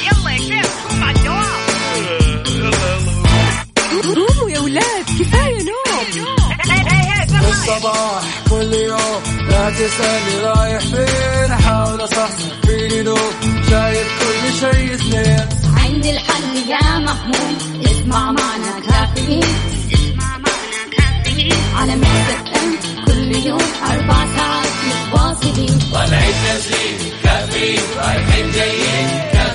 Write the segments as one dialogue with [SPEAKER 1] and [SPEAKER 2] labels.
[SPEAKER 1] يلا يا شيخ قوم على الدوام
[SPEAKER 2] قوموا يا ولاد كفاية نوم.
[SPEAKER 3] الصباح كل يوم لا تسألني رايح فين أحاول أصحصح فيني لو شايف كل شيء سنين
[SPEAKER 4] عندي الحل يا محمود اسمع معنا كافيين. اسمع معنا كافيين على مكتب كل يوم أربع ساعات متواصلين.
[SPEAKER 3] طالعين نازلين كافيين رايحين جايين.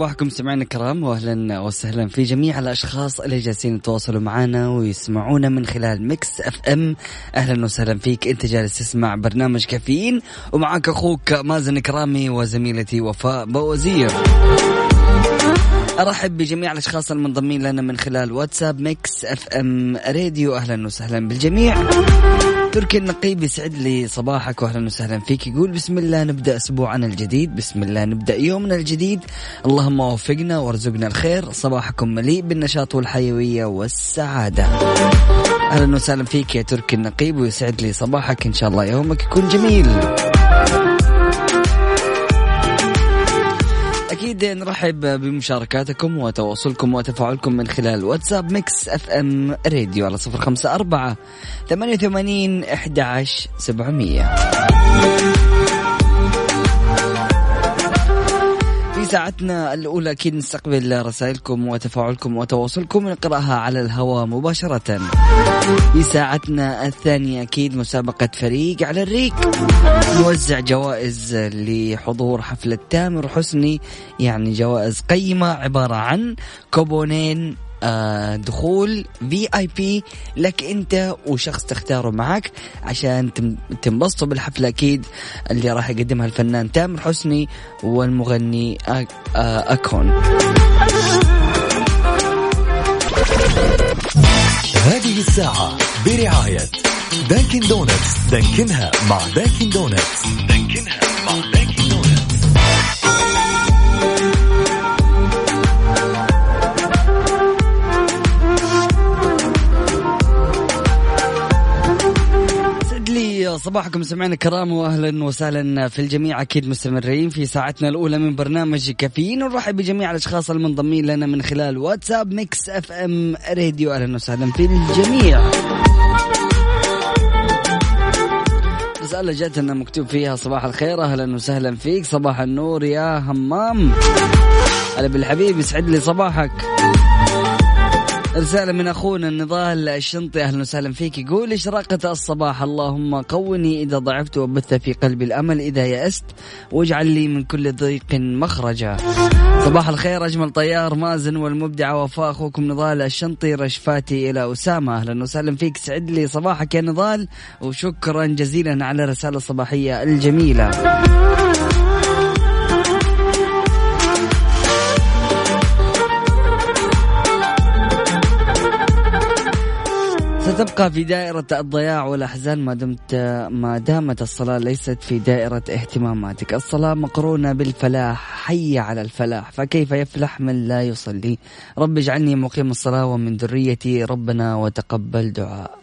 [SPEAKER 5] صباحكم سمعنا الكرام واهلا وسهلا في جميع الأشخاص اللي جالسين يتواصلوا معنا ويسمعونا من خلال Mix FM. أهلا وسهلا فيك أنت جالس تسمع برنامج كافيين ومعك أخوك مازن كرامي وزميلتي وفاء بوزير. أرحب بجميع الأشخاص المنضمين لنا من خلال واتساب Mix FM Radio. أهلا وسهلا بالجميع. تركي النقيب يسعد لي صباحك واهلا وسهلا فيك. يقول بسم الله نبدأ أسبوعنا الجديد. بسم الله نبدأ يومنا الجديد. اللهم وفقنا وارزقنا الخير. صباحكم مليء بالنشاط والحيوية والسعادة. أهلا وسهلا فيك يا تركي النقيب ويسعد لي صباحك إن شاء الله. يومك يكون جميل. أكيد نرحب بمشاركاتكم وتواصلكم وتفاعلكم من خلال واتساب Mix FM Radio على صفر خمسة أربعة ثمانية وثمانين أحد عشر سبعمية. ساعتنا الأولى. أكيد نستقبل رسائلكم وتفاعلكم وتواصلكم. ونقرأها على الهواء مباشرة. في ساعتنا الثانية أكيد مسابقة فريق على الريق. نوزع جوائز لحضور حفلة تامر حسني يعني جوائز قيمة عبارة عن كوبونين دخول في اي بي لك انت وشخص تختاره معك عشان تنبسطوا بالحفلة أكيد اللي راح يقدمها الفنان تامر حسني والمغني آه، أيكون.
[SPEAKER 6] هذه الساعة برعاية Dunkin' Donuts دانكنها مع
[SPEAKER 5] Dunkin' Donuts صباحكم سمعنا الكرام واهلا وسهلا في الجميع. أكيد مستمرين في ساعتنا الأولى من برنامج كافيين. ونرحب بجميع الأشخاص المنضمين لنا من خلال واتساب Mix FM Radio. أهلا وسهلا في الجميع. رسالة جاتنا مكتوب فيها صباح الخير. أهلا وسهلا فيك. صباح النور يا همام هلا بالحبيب يسعد لي صباحك. رسالة من أخونا النضال الشنطي أهلا وسهلا فيك. يقول إشراقة الصباح؟ اللهم قوني إذا ضعفت وبث في قلبي الأمل إذا يأست واجعل لي من كل ضيق مخرجا. صباح الخير أجمل طيار مازن والمبدعة وفاء أخوكم نضال الشنطي رشفاتي إلى أسامة. أهلا وسهلا فيك. سعد لي صباحك يا نضال وشكرا جزيلا على الرسالة الصباحية الجميلة. ستبقى في دائرة الضياع والأحزان ما دمت ما دامت الصلاة ليست في دائرة اهتماماتك، الصلاة مقرونة بالفلاح، حي على الفلاح، فكيف يفلح من لا يصلي؟ رب اجعلني مقيم الصلاة ومن ذريتي ربنا وتقبل دعاء.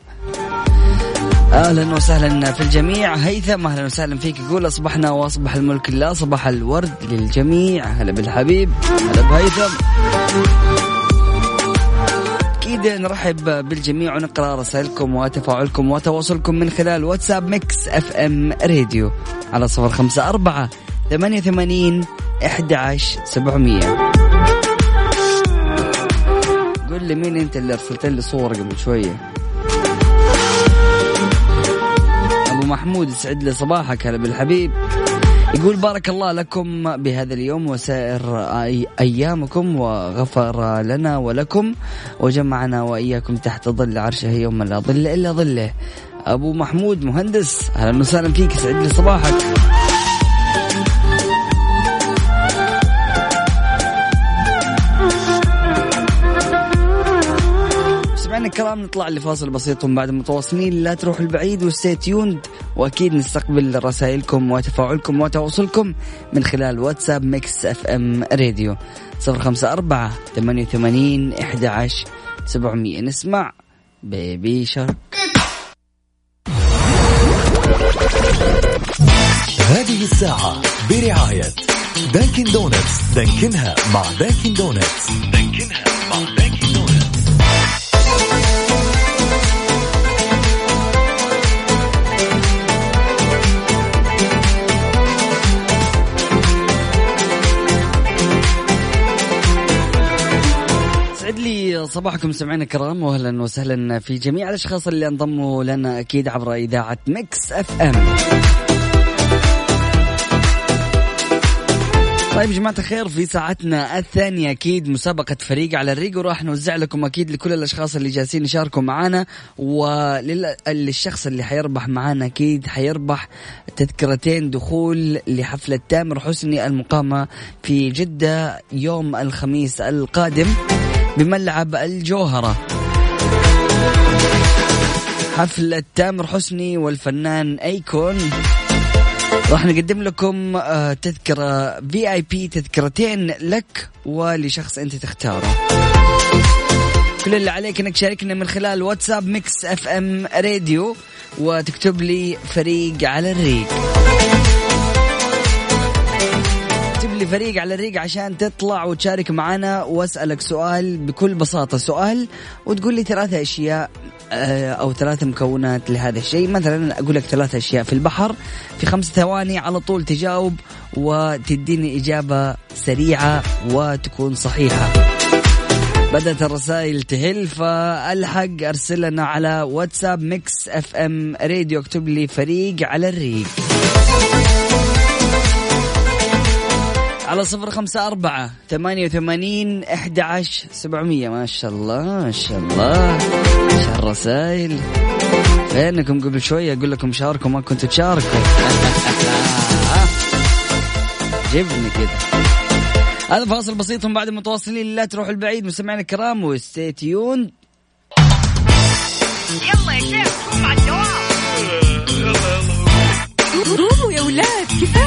[SPEAKER 5] أهلا وسهلا في الجميع. هيثم أهلا وسهلا فيك. يقول أصبحنا وأصبح الملك لله صباح الورد للجميع. هلا بالحبيب هلا بهيثم. أكيد نرحب بالجميع ونقرأ رسائلكم وتفاعلكم وتواصلكم من خلال واتساب Mix FM Radio على صفر خمسة أربعة ثمانية ثمانين أحد عشر سبعمية. قل ولا مين أنت اللي ارسلت لي صور قبل شوية؟ أبو محمود يسعد لي صباحك هلا بالحبيب. يقول بارك الله لكم بهذا اليوم وسائر أي أيامكم وغفر لنا ولكم وجمعنا وإياكم تحت ظل عرشه يوم لا ظل إلا ظله. أبو محمود مهندس أهلا وسهلا فيك يسعد لي صباحك الكرام نطلع لفاصل بسيط بعد متواصلين. لا تروحوا البعيد و stay tuned وأكيد نستقبل رسائلكم وتفاعلكم وتواصلكم من خلال واتساب Mix FM Radio. 054 88 11 700 نسمع Baby Shark.
[SPEAKER 6] هذه الساعة برعاية Dunkin' Donuts دانكنها مع Dunkin' Donuts دانكنها مع Dunkin' Donuts
[SPEAKER 5] يسعد لي صباحكم سمعنا الكرام واهلا وسهلا في جميع الأشخاص اللي انضموا لنا أكيد عبر إذاعة Mix FM. طيب جماعة الخير في ساعتنا الثانية أكيد مسابقة فريق على الريق وراح نوزع لكم أكيد لكل الأشخاص اللي جالسين يشاركوا معانا وللشخص اللي حيربح معانا أكيد حيربح تذكرتين دخول لحفلة تامر حسني المقامة في جدة يوم الخميس القادم بملعب الجوهرة. حفلة تامر حسني والفنان أيكون. راح نقدم لكم آه، تذكرة VIP تذكرتين لك ولشخص أنت تختاره. كل اللي عليك إنك تشاركنا من خلال واتساب Mix FM Radio وتكتب لي فريق على الريق. لي فريق على الريق عشان تطلع وتشارك معنا وأسألك سؤال بكل بساطة سؤال وتقول لي ثلاثة أشياء آه، أو ثلاث مكونات لهذا الشيء. مثلا أقول لك ثلاث أشياء في البحر في خمس ثواني على طول تجاوب وتديني إجابة سريعة وتكون صحيحة. بدأت الرسائل تهل فألحق ارسل لنا على واتساب Mix FM Radio اكتب لي فريق على الريق. على صفر خمسة أربعة ثمانية وثمانين أحد عشر سبعمية. ما شاء الله ما شاء الله. إيش الرسائل فينكم قبل شوية أقول لكم شاركوا ما كنتوا تشاركوا. جبني كذا. هذا فاصل بسيط من بعد متواصلين لا تروحوا البعيد مستمعينا الكرام وستي تيون.
[SPEAKER 1] يلا يا شيخ قوم على الدوام
[SPEAKER 2] قوموا يا ولاد كفاية.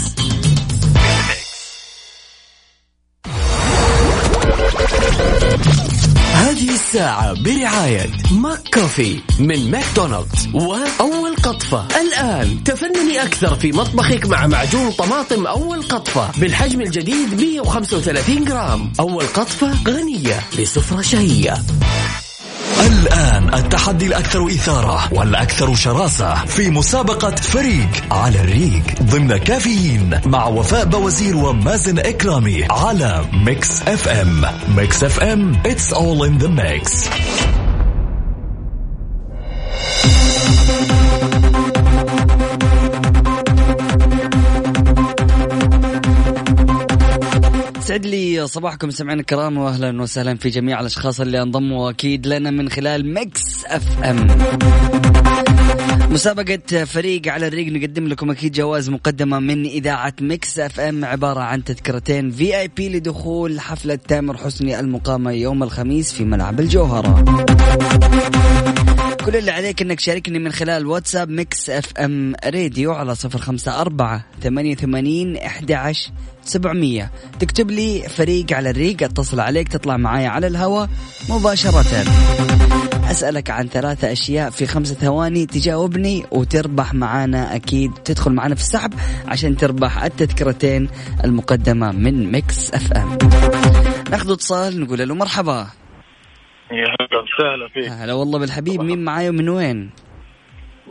[SPEAKER 7] الساعة برعاية McCoffee من ماكدونالدز. وأول قطفة. الآن تفنني أكثر في مطبخك مع معجون طماطم أول قطفة بالحجم الجديد 135 جرام. أول قطفة غنية لسفرة شهية.
[SPEAKER 6] الآن التحدي الأكثر إثارة والأكثر شراسة في مسابقة فريق على الريق ضمن كافيين مع وفاء بوازير ومازن إكرامي على Mix FM. Mix FM it's all in the mix.
[SPEAKER 5] سعد لي صباحكم سمعنا الكرام واهلا وسهلا في جميع الأشخاص اللي انضموا أكيد لنا من خلال Mix FM مسابقة فريق على الريق نقدم لكم أكيد جوائز مقدمة من إذاعة Mix FM عبارة عن تذكرتين VIP لدخول حفلة تامر حسني المقامة يوم الخميس في ملعب الجوهرة. كل اللي عليك إنك تشاركني من خلال واتساب Mix FM Radio على صفر خمسة أربعة ثمانية ثمانين أحد سبعمية. تكتب لي فريق على الريق اتصل عليك تطلع معايا على الهواء مباشرة. أسألك عن ثلاثة أشياء في خمسة ثواني تجاوبني وتربح معانا أكيد. تدخل معانا في السحب عشان تربح التذكرتين المقدمة من Mix FM. ناخذ اتصال نقول له مرحبا.
[SPEAKER 8] يا هلا وسهلا فيك.
[SPEAKER 5] هلا والله بالحبيب. مين معاي ومن وين؟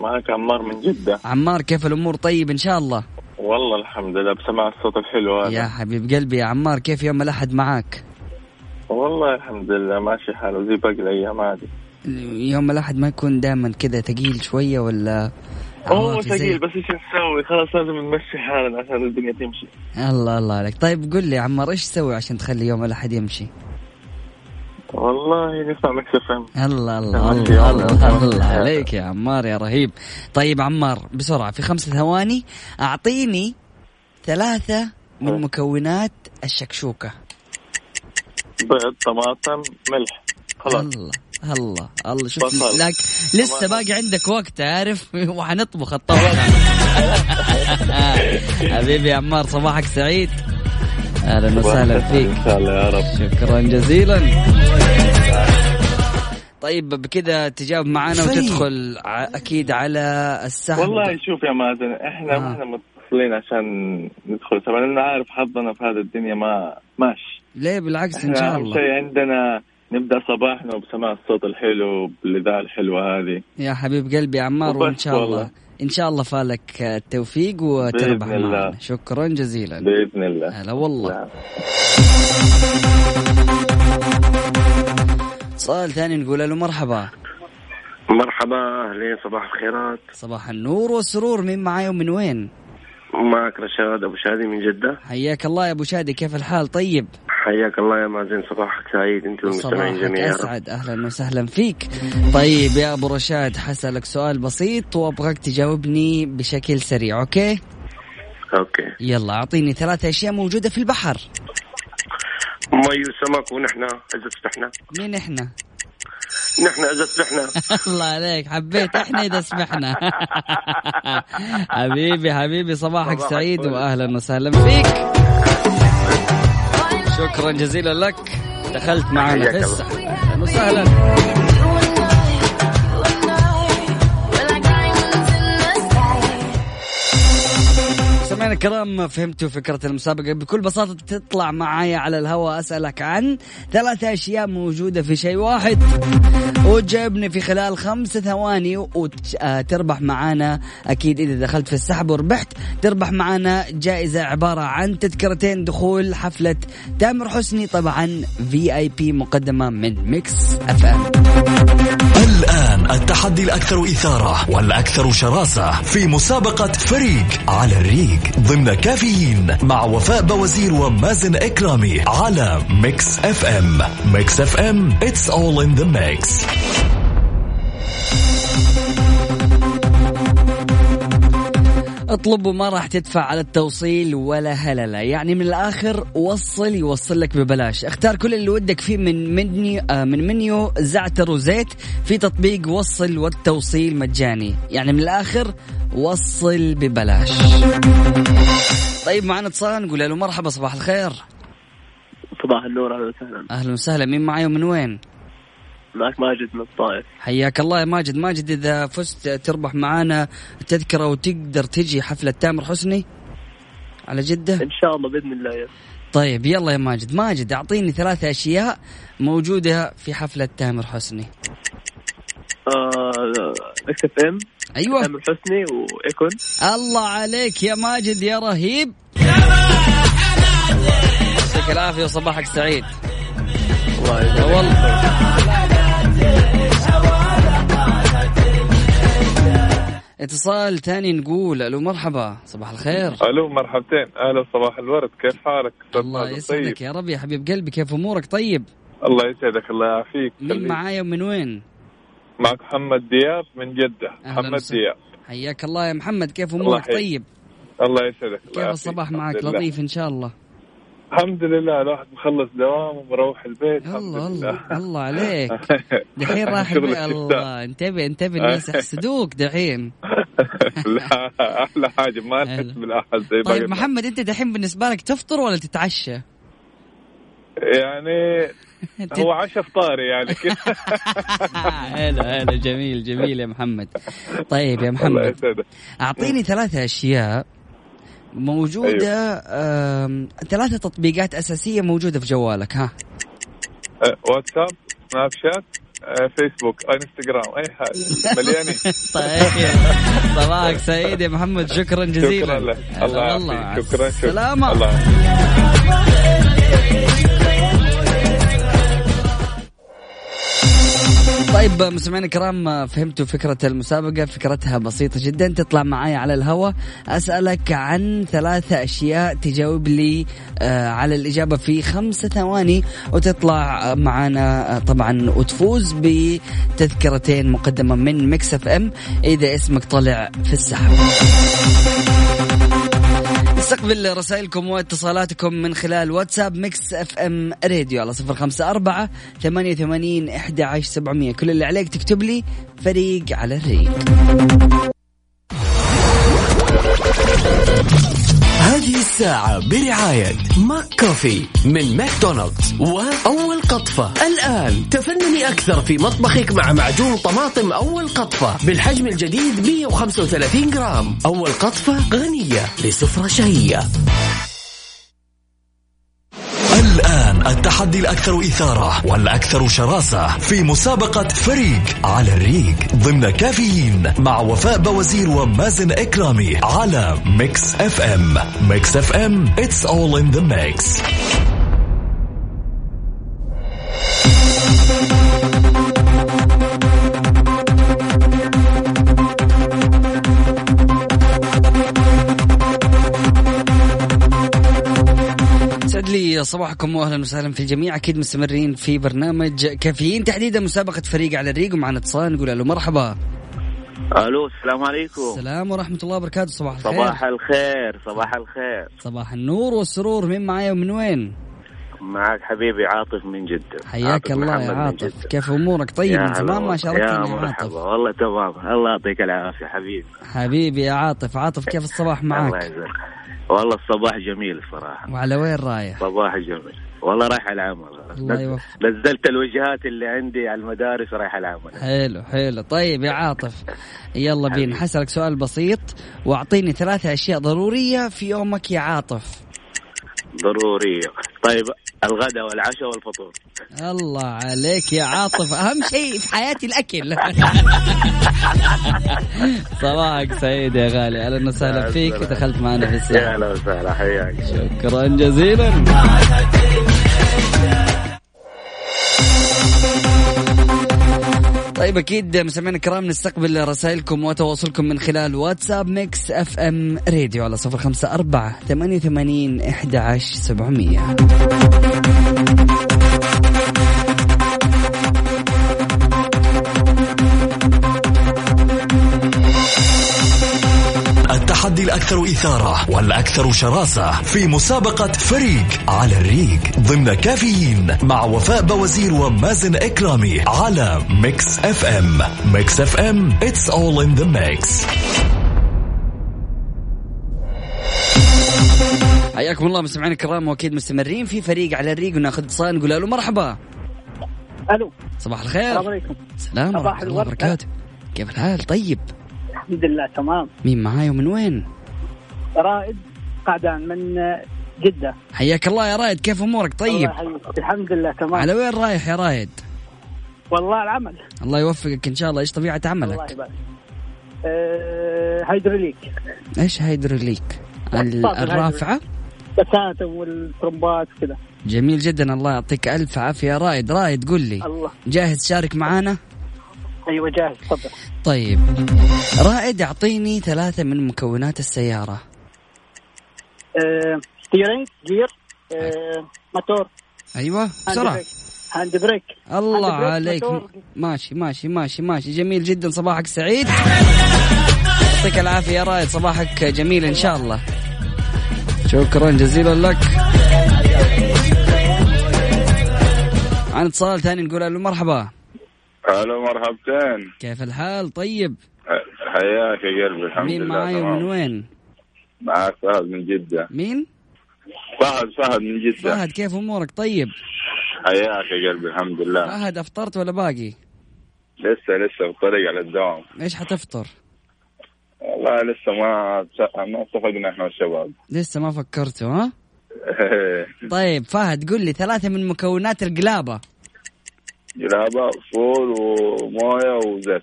[SPEAKER 8] معك عمار من جدة.
[SPEAKER 5] عمار كيف الأمور؟ طيب إن شاء الله.
[SPEAKER 8] والله الحمد لله بسمع الصوت الحلو هذا.
[SPEAKER 5] يا حبيب قلبي يا عمار كيف يوم الأحد معاك؟
[SPEAKER 8] والله الحمد لله ماشي حاله زي باقي الأيام عادي.
[SPEAKER 5] يوم الأحد ما يكون دائما كذا ثقيل شوية ولا
[SPEAKER 8] هو ثقيل بس إيش نسوي؟ خلاص لازم نمشي حالنا عشان الدنيا تمشي.
[SPEAKER 5] الله الله عليك. طيب قل لي يا عمار إيش تسوي عشان تخلي يوم الأحد يمشي؟
[SPEAKER 8] والله نسمع Mix FM.
[SPEAKER 5] الله الله الله, الله. الله عليك يا عمار يا رهيب. طيب عمار بسرعة في خمسة ثواني. أعطيني ثلاثة من مكونات الشكشوكة.
[SPEAKER 8] بيض طماطم ملح. خلاص.
[SPEAKER 5] الله الله الله شوف
[SPEAKER 8] بصل.
[SPEAKER 5] لك لسه باقي عندك وقت عارف وحنطبخ الطبخة حبيبي يا عمار صباحك سعيد. أهلا وسهلا فيك.
[SPEAKER 8] ان شاء الله يا رب
[SPEAKER 5] شكرا جزيلا. طيب بكذا تجاوب معنا
[SPEAKER 6] فريق.
[SPEAKER 5] وتدخل أكيد على السحب
[SPEAKER 8] والله شوف يا مازن إحنا
[SPEAKER 5] آه.
[SPEAKER 8] ما إحنا متصلين عشان ندخل سوا لأن عارف حظنا في هذه الدنيا ما ماشي.
[SPEAKER 5] ليه؟ بالعكس إن
[SPEAKER 8] إحنا
[SPEAKER 5] شاء
[SPEAKER 8] اهم
[SPEAKER 5] الله.
[SPEAKER 8] شيء عندنا نبدأ صباحنا بسماع الصوت الحلو بالإذاعة الحلوة هذه.
[SPEAKER 5] يا حبيب قلبي يا عمار وإن شاء الله.
[SPEAKER 8] والله.
[SPEAKER 5] إن شاء الله فالك التوفيق وتربح
[SPEAKER 8] بإذن الله.
[SPEAKER 5] معنا. شكرا جزيلا.
[SPEAKER 8] بإذن الله.
[SPEAKER 5] هلا والله.
[SPEAKER 8] نعم.
[SPEAKER 5] اتصال ثاني نقول له مرحبا.
[SPEAKER 9] مرحبا أهلين صباح الخيرات.
[SPEAKER 5] صباح النور والسرور مين معاي ومن وين؟
[SPEAKER 9] معك رشاد أبو شادي من جدة.
[SPEAKER 5] حياك الله يا أبو شادي كيف الحال؟ طيب.
[SPEAKER 9] حياك الله يا مازن صباحك سعيد أنت والمستمعين جميعا.
[SPEAKER 5] أسعد أهلا وسهلا فيك. طيب يا أبو رشاد حسألك سؤال بسيط وأبغاك تجاوبني بشكل سريع okay?
[SPEAKER 9] Okay.
[SPEAKER 5] يلا أعطيني ثلاثة أشياء موجودة في البحر.
[SPEAKER 9] مي وسمك ونحن إذا سبحنا
[SPEAKER 5] مين إحنا؟
[SPEAKER 9] نحن إذا سبحنا
[SPEAKER 5] الله عليك حبيت إحنا إذا سمحنا. حبيبي حبيبي صباحك
[SPEAKER 9] صباحك
[SPEAKER 5] سعيد. واهلا وسهلا فيك. شكرا جزيلا لك. دخلت معنا في. السحب أهلا وسهلا. سمعنا الكرام فهمتوا فكرة المسابقة. بكل بساطة تطلع معايا على الهواء أسألك عن ثلاثة أشياء موجودة في شيء واحد. وتجاوبني في خلال خمس ثواني وتربح معانا أكيد إذا دخلت في السحب وربحت تربح معانا جائزة عبارة عن تذكرتين دخول حفلة تامر حسني طبعا VIP مقدمة من Mix FM
[SPEAKER 6] الآن التحدي الأكثر إثارة والأكثر شراسة في مسابقة فريق على الريق ضمن كافيين مع وفاء بوزير ومازن إكرامي على ميكس أف أم. Mix FM it's all in the mix.
[SPEAKER 5] اطلب وما راح تدفع على التوصيل ولا هللة. يعني من الآخر وصل يوصل لك ببلاش. اختار كل اللي ودك فيه من منيو آه من منيو زعتر وزيت في تطبيق وصل والتوصيل مجاني. يعني من الآخر وصل ببلاش. طيب معنا اتصال نقول له مرحبا صباح الخير.
[SPEAKER 10] صباح النور أهلا وسهلا.
[SPEAKER 5] أهلا وسهلا. مين معي ومن وين؟
[SPEAKER 10] معك ماجد من الطائف.
[SPEAKER 5] حياك الله يا ماجد. ماجد إذا فزت تربح معانا تذكره وتقدر تجي حفلة تامر حسني؟ على جدة؟
[SPEAKER 10] إن شاء الله بإذن الله yes.
[SPEAKER 5] طيب يلا يا ماجد. ماجد أعطيني ثلاثة أشياء موجودة في حفلة تامر حسني.
[SPEAKER 10] آه Mix FM
[SPEAKER 5] أيوه.
[SPEAKER 10] تامر حسني و Akon.
[SPEAKER 5] الله عليك يا ماجد يا رهيب. يعطيك العافية وصباحك سعيد.
[SPEAKER 10] الله
[SPEAKER 5] يا
[SPEAKER 10] يجزاك.
[SPEAKER 5] والله. اتصال ثاني نقول ألو مرحبا صباح الخير
[SPEAKER 8] ألو مرحبتين أهلا صباح الورد كيف حالك
[SPEAKER 5] الله؟ يسعدك
[SPEAKER 8] طيب.
[SPEAKER 5] يا رب يا حبيب قلبي كيف أمورك طيب
[SPEAKER 8] الله يسعدك الله يعافيك
[SPEAKER 5] مين. معايا ومن وين
[SPEAKER 8] معك محمد دياب من
[SPEAKER 5] جدة
[SPEAKER 8] محمد. دياب
[SPEAKER 5] حياك الله يا محمد كيف
[SPEAKER 8] أمورك.
[SPEAKER 5] طيب
[SPEAKER 8] الله يسعدك الله
[SPEAKER 5] كيف. الصباح معك. لطيف إن شاء الله
[SPEAKER 8] الحمد لله الواحد مخلص دوام ومروح البيت
[SPEAKER 5] الله
[SPEAKER 8] لله
[SPEAKER 5] الله الله عليك دحين راح. الله انتبه انتبه الناس يحسدوك دحين
[SPEAKER 8] لا أحلى حاجة ما نحس. بالأحد زي
[SPEAKER 5] طيب. محمد أنت دحين بالنسبة لك تفطر ولا تتعشى؟
[SPEAKER 8] يعني هو عشاء فطاري يعني كذا
[SPEAKER 5] حلو حلو جميل جميل يا محمد طيب يا محمد أعطيني ثلاثة أشياء موجودة آم، ثلاثة تطبيقات أساسية موجودة في جوالك ها؟
[SPEAKER 8] أه، واتساب سناب شات أه، فيسبوك انستغرام أي حاجة. مليانين.
[SPEAKER 5] طيب صباحك سعيد يا محمد شكرا جزيلا.
[SPEAKER 8] شكرا لك. الله
[SPEAKER 5] والله.
[SPEAKER 8] يعافيك. شكرا شكرا.
[SPEAKER 5] سلامة.
[SPEAKER 8] الله
[SPEAKER 5] طيب مستمعينا الكرام فهمتوا فكرة المسابقة. فكرتها بسيطة جدا تطلع معايا على الهواء أسألك عن ثلاثة أشياء تجاوب لي آه، على الإجابة في خمسة ثواني وتطلع معنا آه، طبعا وتفوز بتذكرتين مقدمة من Mix FM. إذا اسمك طلع في السحب نستقبل رسائلكم واتصالاتكم من خلال واتساب Mix FM Radio على صفر خمسة أربعة ثمانية وثمانين إحدى عشر سبعمية. كل اللي عليك تكتب لي فريق على الريق
[SPEAKER 7] هذه الساعة برعاية McCafé من ماكدونالدز وأول قطفة. الآن تفنني أكثر في مطبخك مع معجون طماطم أول قطفة بالحجم الجديد 135 جرام. أول قطفة غنية لسفرة شهية.
[SPEAKER 6] التحدي الأكثر إثارة والأكثر شراسة في مسابقة فريق على الريق ضمن كافيين مع وفاء بوزير ومازن إكرامي على Mix FM. Mix FM it's all in the mix.
[SPEAKER 5] لي صباحكم واهلا وسهلا في الجميع. أكيد مستمرين في برنامج كافيين. تحديدا مسابقة فريق على الريق ومعنا اتصال نقول له مرحبا.
[SPEAKER 11] ألو السلام عليكم.
[SPEAKER 5] السلام ورحمة الله وبركاته. صباح الخير.
[SPEAKER 11] صباح الخير صباح الخير.
[SPEAKER 5] صباح النور والسرور. مين معايا ومن وين؟
[SPEAKER 11] معك حبيبي عاطف من جدة.
[SPEAKER 5] حياك الله يا عاطف. كيف أمورك؟ طيب من زمان ما. شاركتني
[SPEAKER 11] يا
[SPEAKER 5] عاطف.
[SPEAKER 11] والله تمام. الله يعطيك العافية حبيبي.
[SPEAKER 5] حبيبي يا عاطف. عاطف كيف الصباح
[SPEAKER 11] الله
[SPEAKER 5] معك؟
[SPEAKER 11] يجزاك والله الصباح جميل الصراحة
[SPEAKER 5] وعلى وين رايح؟
[SPEAKER 11] صباح جميل. والله رايح العمل.
[SPEAKER 5] الله يوفقك.
[SPEAKER 11] نزلت الوجهات اللي عندي على المدارس رايح العمل.
[SPEAKER 5] حلو حلو. طيب يا عاطف يلا بينا. حسألك سؤال بسيط وأعطيني ثلاثة أشياء ضرورية في يومك يا عاطف.
[SPEAKER 11] ضرورية طيب الغداء والعشاء والفطور.
[SPEAKER 5] الله عليك يا عاطف. أهم شيء في حياتي الأكل. صباحك سعيد يا غالي. أهلا وسهلا فيك. ودخلت معنا في
[SPEAKER 11] يا
[SPEAKER 5] الساعة
[SPEAKER 11] هلا وسهلا. حياك.
[SPEAKER 5] شكرا جزيلا. طيب أكيد مستمعينا الكرام نستقبل رسائلكم وتواصلكم من خلال واتساب Mix FM Radio على صفر خمسة أربعة ثمانية وثمانين إحدى عشر سبعمية.
[SPEAKER 6] التحدي الأكثر إثارة والأكثر شراسة في مسابقة فريق على الريق ضمن كافيين مع وفاء بوزير ومازن إكرامي على Mix FM. Mix FM it's all in the mix.
[SPEAKER 5] حياكم الله مستمعينا الكرام وأكيد مستمرين في فريق على الريق وناخذ اتصال نقول له مرحبا.
[SPEAKER 12] ألو.
[SPEAKER 5] صباح الخير.
[SPEAKER 12] السلام عليكم.
[SPEAKER 5] السلام
[SPEAKER 12] صباح
[SPEAKER 5] ورحمة الله. وبركاته. كيف الحال؟ طيب.
[SPEAKER 12] الحمد لله تمام.
[SPEAKER 5] مين معاي ومن وين؟
[SPEAKER 12] رائد قعدان من جدة.
[SPEAKER 5] حياك الله يا رايد كيف أمورك؟ طيب.
[SPEAKER 12] الله. الحمد لله تمام.
[SPEAKER 5] على وين رايح يا رايد
[SPEAKER 12] والله العمل.
[SPEAKER 5] الله يوفقك إن شاء الله. إيش
[SPEAKER 12] الله
[SPEAKER 5] عملك؟
[SPEAKER 12] يبارك. أه... هيدروليك.
[SPEAKER 5] إيش هيدروليك؟ ال-
[SPEAKER 12] طاقة
[SPEAKER 5] الرافعة؟
[SPEAKER 12] بساتم والترمبات كذا
[SPEAKER 5] جميل جدا الله يعطيك ألف عافية يا رايد رايد قل لي.
[SPEAKER 12] الله.
[SPEAKER 5] جاهز تشارك معانا؟
[SPEAKER 12] أيوه جاهز تفضل.
[SPEAKER 5] طيب. رائد أعطيني ثلاثة من مكونات السيارة.
[SPEAKER 12] أه... steering gear أه... موتور
[SPEAKER 5] أيوه
[SPEAKER 12] بسرعة. hand brake
[SPEAKER 5] الله
[SPEAKER 12] hand brake،
[SPEAKER 5] عليك.
[SPEAKER 12] موتور.
[SPEAKER 5] ماشي ماشي ماشي ماشي. جميل جدا. صباحك سعيد. يعطيك العافية يا رايد صباحك جميل إن شاء الله. شكرا جزيلا لك. معنا اتصال ثاني نقول ألو مرحبا.
[SPEAKER 13] هلا مرحبتين.
[SPEAKER 5] كيف الحال؟ طيب.
[SPEAKER 13] حياك يا قلبي الحمد
[SPEAKER 5] مين
[SPEAKER 13] لله
[SPEAKER 5] معاي
[SPEAKER 13] تمام.
[SPEAKER 5] ومن وين؟
[SPEAKER 13] معك فهد من جدة.
[SPEAKER 5] مين؟
[SPEAKER 13] فهد فهد من جدة.
[SPEAKER 5] فهد كيف أمورك؟ طيب.
[SPEAKER 13] حياك يا قلبي الحمد لله.
[SPEAKER 5] فهد أفطرت ولا باقي؟
[SPEAKER 13] لسه لسه في الطريق على الدوام.
[SPEAKER 5] إيش حتفطر؟
[SPEAKER 13] والله لسه ما ما اتفقنا إحنا والشباب.
[SPEAKER 5] لسه ما فكرتوا ها؟ طيب فهد قل لي ثلاثة من مكونات القلابة.
[SPEAKER 13] جلابة فول وموية وزيت.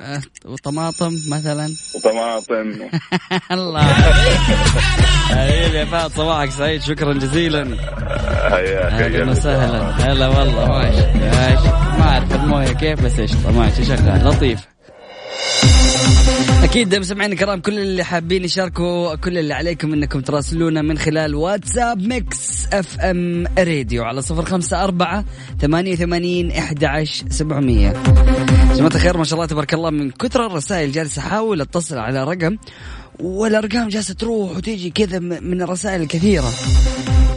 [SPEAKER 5] أه وطماطم مثلا؟
[SPEAKER 13] وطماطم.
[SPEAKER 5] الله. حبيبي يا فهد صباحك سعيد شكرا جزيلا.
[SPEAKER 13] أهلا
[SPEAKER 5] وسهلا. هلا والله ماشي ماشي. ما أعرف الموية كيف بس قشطه ماشي شغال لطيف. أكيد مستمعينا الكرام كل اللي حابين يشاركوا كل اللي عليكم إنكم تراسلونا من خلال واتساب Mix FM Radio على صفر خمسة أربعة ثمانية وثمانين إحدى عشر سبعمية. جماعة الخير ما شاء الله تبارك الله من كثر الرسائل جالس أحاول أتصل على رقم والأرقام جالسة تروح وتيجي كذا من الرسائل الكثيرة.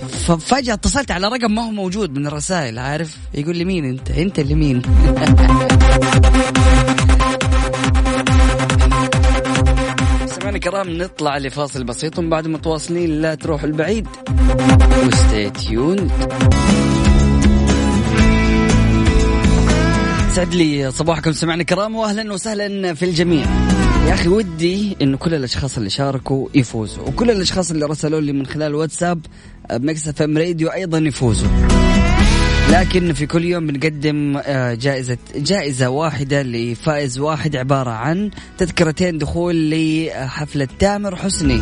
[SPEAKER 5] ففجأة اتصلت على رقم ما هو موجود من الرسائل عارف؟ يقول لي مين أنت؟ أنت اللي مين؟ سمعنا الكرام نطلع لفاصل بسيط ومن بعد متواصلين لا تروح البعيد. و stay tuned. سعد لي صباحكم سمعنا الكرام واهلا وسهلا في الجميع. يا أخي ودي انه كل الأشخاص اللي شاركوا يفوزوا وكل الأشخاص اللي رسلوا لي من خلال واتساب Mix FM Radio أيضا يفوزوا. لكن في كل يوم بنقدم آه، جائزة جائزة واحدة لفائز واحد عبارة عن تذكرتين دخول لحفلة تامر حسني.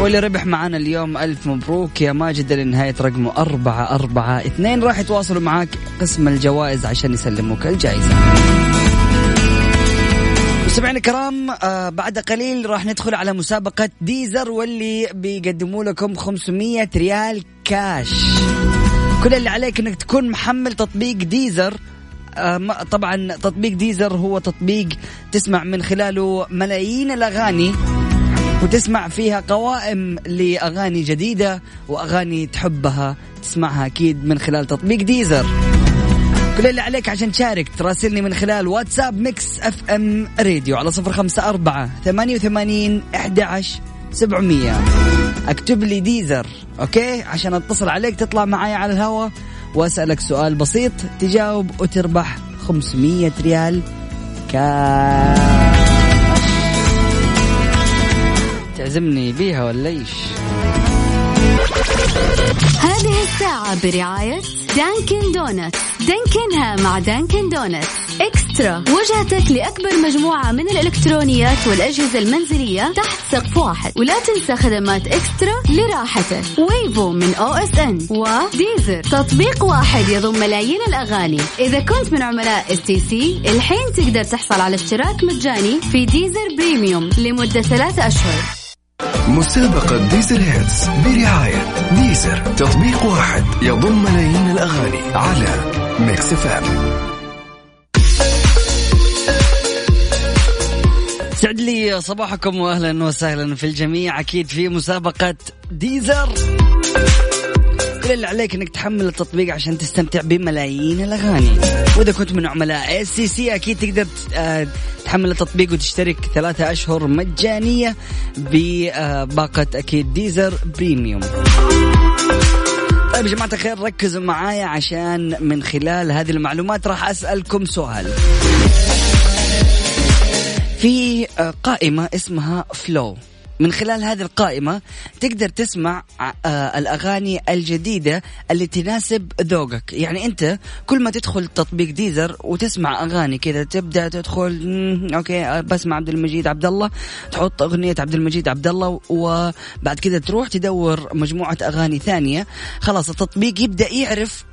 [SPEAKER 5] واللي ربح معنا اليوم ألف مبروك يا ماجد اللي نهاية رقمه أربعة أربعة اثنين. راح يتواصلوا معاك قسم الجوائز عشان يسلموك الجائزة. مستمعينا الكرام آه بعد قليل راح ندخل على مسابقة Deezer واللي بيقدموا لكم 500 ريال كاش كل اللي عليك إنك تكون محمل تطبيق Deezer. آه، طبعا تطبيق Deezer هو تطبيق تسمع من خلاله ملايين الأغاني وتسمع فيها قوائم لأغاني جديدة وأغاني تحبها تسمعها أكيد من خلال تطبيق Deezer. كل اللي عليك عشان تشارك تراسلني من خلال واتساب Mix FM Radio على صفر خمسة أربعة ثمانية وثمانين أحد عشر سبعمية. اكتب لي Deezer okay؟ عشان اتصل عليك تطلع معي على الهواء واسألك سؤال بسيط تجاوب وتربح 500 ريال كاش تعزمني بيها ولا إيش؟
[SPEAKER 14] هذه الساعة برعاية Dunkin' Donuts. دانكنها مع Dunkin' Donuts. eXtra. وجهتك لأكبر مجموعة من الإلكترونيات والأجهزة المنزلية تحت سقف واحد. ولا تنسى خدمات eXtra لراحتك. Wavo من OSN و Deezer. تطبيق واحد يضم ملايين الأغاني. إذا كنت من عملاء STC الحين تقدر تحصل على اشتراك مجاني في Deezer Premium لمدة ثلاثة أشهر.
[SPEAKER 6] مسابقة Deezer Hits برعاية Deezer. تطبيق واحد يضم ملايين الأغاني على Mix FM
[SPEAKER 5] سعد لي صباحكم واهلا وسهلا في الجميع. أكيد في مسابقة Deezer. كل اللي عليك إنك تحمل التطبيق عشان تستمتع بملايين الأغاني. وإذا كنت من عملاء STC أكيد تقدر آه، تحمل التطبيق وتشترك ثلاثة أشهر مجانية بباقة أكيد Deezer Premium. طيب يا جماعة الخير ركزوا معايا عشان من خلال هذه المعلومات راح أسألكم سؤال. في آه، قائمة اسمها Flow من خلال هذه القائمة تقدر تسمع آه، الأغاني الجديدة اللي تناسب ذوقك. يعني أنت كل ما تدخل تطبيق Deezer وتسمع أغاني كذا تبدأ تدخل okay آه، بسمع عبد المجيد عبد الله تحط أغنية عبد المجيد عبد الله وبعد كذا تروح تدور مجموعة أغاني ثانية. خلاص التطبيق يبدأ يعرف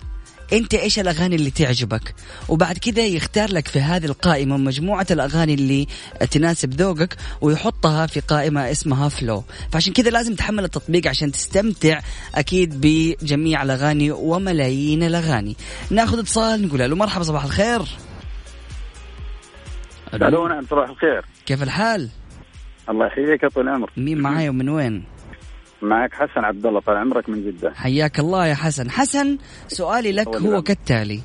[SPEAKER 5] انت إيش الاغاني اللي تعجبك؟ وبعد كذا يختار لك في هذه القائمة مجموعة الأغاني اللي تناسب ذوقك ويحطها في قائمة اسمها Flow فعشان كذا لازم تحمل التطبيق عشان تستمتع أكيد بجميع الأغاني وملايين الأغاني. ناخذ اتصال نقول له مرحبا صباح الخير.
[SPEAKER 15] ألو نعم صباح الخير.
[SPEAKER 5] كيف الحال؟
[SPEAKER 15] الله يحييك يا طول العمر.
[SPEAKER 5] مين معاي ومن وين؟
[SPEAKER 15] معك حسن عبد الله طال عمرك من جدة.
[SPEAKER 5] حياك الله يا حسن. حسن سؤالي لك هو. كالتالي.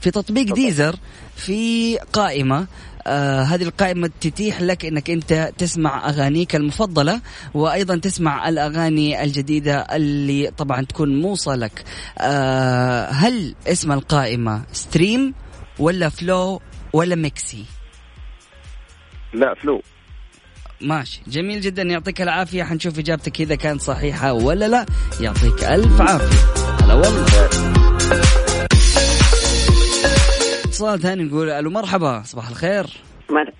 [SPEAKER 5] في تطبيق ديزر في قائمة آه هذه القائمة تتيح لك إنك أنت تسمع أغانيك المفضلة وأيضا تسمع الأغاني الجديدة اللي طبعا تكون موصى لك. آه هل اسم القائمة stream ولا Flow ولا Mixy
[SPEAKER 15] لا Flow
[SPEAKER 5] ماشي. جميل جدا. يعطيك العافية. حنشوف إجابتك إذا كانت صحيحة ولا لا. يعطيك ألف عافية. هلا والله. اتصال ثاني نقول ألو مرحبا. صباح الخير.
[SPEAKER 16] مر...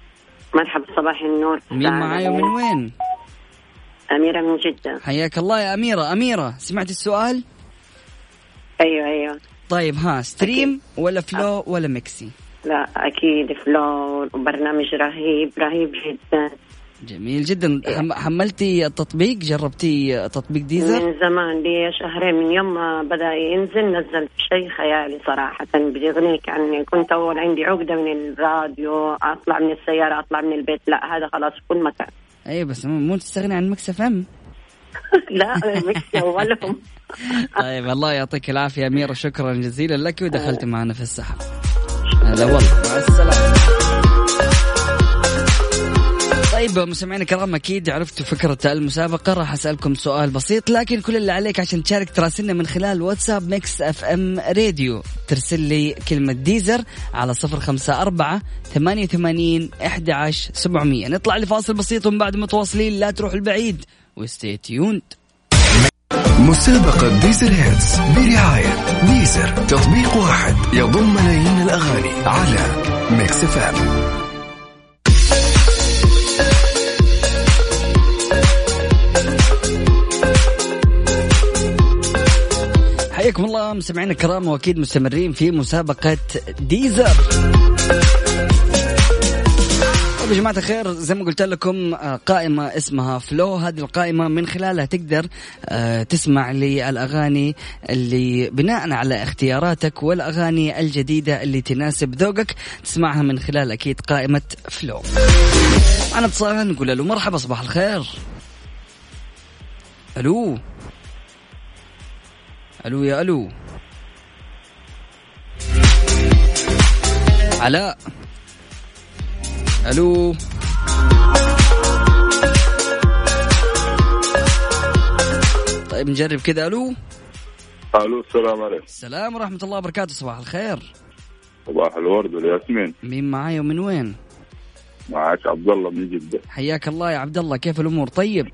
[SPEAKER 16] مرحبا. صباح النور.
[SPEAKER 5] مين معايا ومن وين؟
[SPEAKER 16] أميرة من جدة.
[SPEAKER 5] حياك الله يا أميرة. أميرة سمعت السؤال؟
[SPEAKER 16] أيوه أيوه.
[SPEAKER 5] طيب ها stream ولا Flow ولا Mixy؟
[SPEAKER 16] لا أكيد Flow. برنامج رهيب رهيب جدا.
[SPEAKER 5] جميل جدا. حم- حملتي التطبيق جربتي تطبيق Deezer؟
[SPEAKER 16] من زمان لي شهرين من يوم ما بدأ ينزل نزلت شيء خيالي صراحة. بيغنيك يعني كنت أول عندي عقدة من الراديو أطلع من السيارة أطلع من البيت. لا هذا خلاص في كل مكان
[SPEAKER 5] أي بس مو تستغني عن Mix FM؟
[SPEAKER 16] لا Mix أولهم.
[SPEAKER 5] طيب الله يعطيك العافية أميرة. شكرا جزيلا لك ودخلت معنا في السحب. هلا والله. مع السلامة. طيب مستمعينا الكرام أكيد عرفتوا فكرة المسابقة. راح أسألكم سؤال بسيط لكن كل اللي عليك عشان تشارك تراسلنا من خلال واتساب Mix FM Radio. ترسل لي كلمة Deezer على صفر خمسة أربعة ثمانية وثمانين إحدى عشر سبعمئه نطلع لفاصل بسيط ومن بعد متواصلين لا تروح البعيد. و stay tuned.
[SPEAKER 6] مسابقة Deezer Hits برعاية Deezer تطبيق واحد يضم ملايين الأغاني على Mix FM
[SPEAKER 5] حياكم الله مستمعينا الكرام وأكيد مستمرين في مسابقة ديزر. طيب يا جماعة الخير زي ما قلت لكم آه، قائمة اسمها فلو. هذه القائمة من خلالها تقدر آه، تسمع للأغاني اللي بناء على اختياراتك والأغاني الجديدة اللي تناسب ذوقك تسمعها من خلال أكيد قائمة فلو. معنا اتصال نقول له مرحبا صباح الخير. ألو. ألو يا ألو. علاء ألو. طيب نجرب كذا ألو.
[SPEAKER 13] ألو السلام عليكم.
[SPEAKER 5] السلام ورحمة الله وبركاته صباح الخير.
[SPEAKER 13] صباح الورد والياسمين.
[SPEAKER 5] مين معاي ومن وين؟
[SPEAKER 13] معك عبد الله من جدة.
[SPEAKER 5] حياك الله يا عبد الله كيف الأمور؟ طيب؟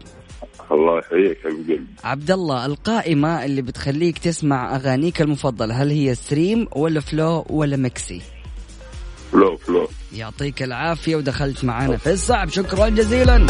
[SPEAKER 13] الله يحييك حبيب قلبي.
[SPEAKER 5] عبد الله القائمة اللي بتخليك تسمع أغانيك المفضلة هل هي Stream ولا Flow ولا ميكسي؟
[SPEAKER 13] Flow Flow.
[SPEAKER 5] يعطيك العافية ودخلت معنا في السحب. شكرا جزيلا.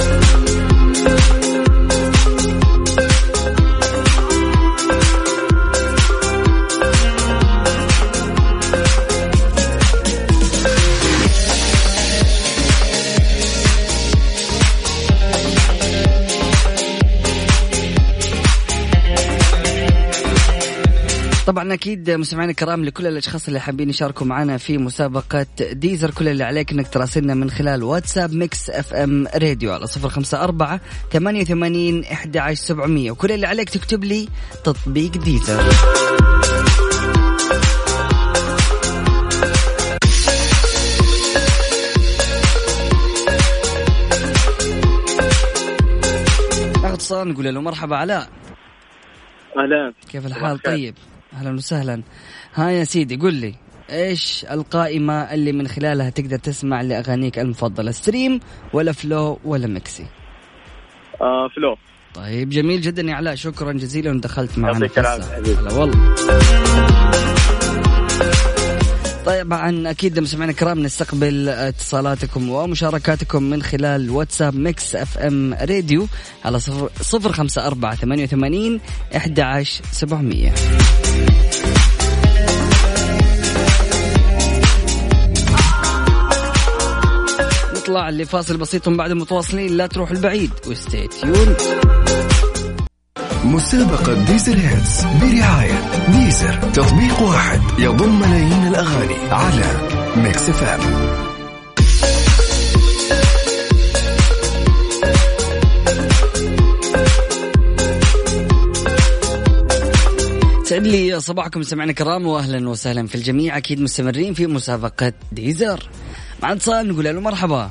[SPEAKER 5] طبعا أكيد مستمعينا الكرام لكل الأشخاص اللي حابين يشاركوا معنا في مسابقة Deezer كل اللي عليك إنك تراسلنا من خلال واتساب Mix FM Radio على صفر خمسة أربعة ثمانية وثمانين إحدى عشر سبعمئه وكل اللي عليك تكتب لي تطبيق Deezer. اتصال نقول له مرحبا علاء.
[SPEAKER 10] أهلا.
[SPEAKER 5] كيف الحال؟ طيب. أهلا وسهلا. ها يا سيدي قل لي إيش القائمة اللي من خلالها تقدر تسمع لأغانيك المفضلة؟ Stream ولا Flow ولا ميكسي؟
[SPEAKER 10] آه Flow.
[SPEAKER 5] طيب جميل جدا يا علاء شكرا جزيلا ودخلت معنا
[SPEAKER 10] يعطيك.
[SPEAKER 5] هلا والله. طبعا أكيد مستمعينا الكرام نستقبل اتصالاتكم ومشاركاتكم من خلال واتساب Mix FM Radio على صفر, صفر خمسة أربعة ثمانية وثمانين إحدى عشر سبعمية. نطلع لفاصل بسيط بعد متواصلين لا تروح البعيد و stay tuned
[SPEAKER 6] مسابقة Deezer Hits برعاية Deezer. تطبيق واحد يضم ملايين الأغاني على Mix FM
[SPEAKER 5] يسعد لي صباحكم سمعنا كرام واهلا وسهلا في الجميع. أكيد مستمرين في مسابقة ديزر. مع اتصال نقول له مرحبا.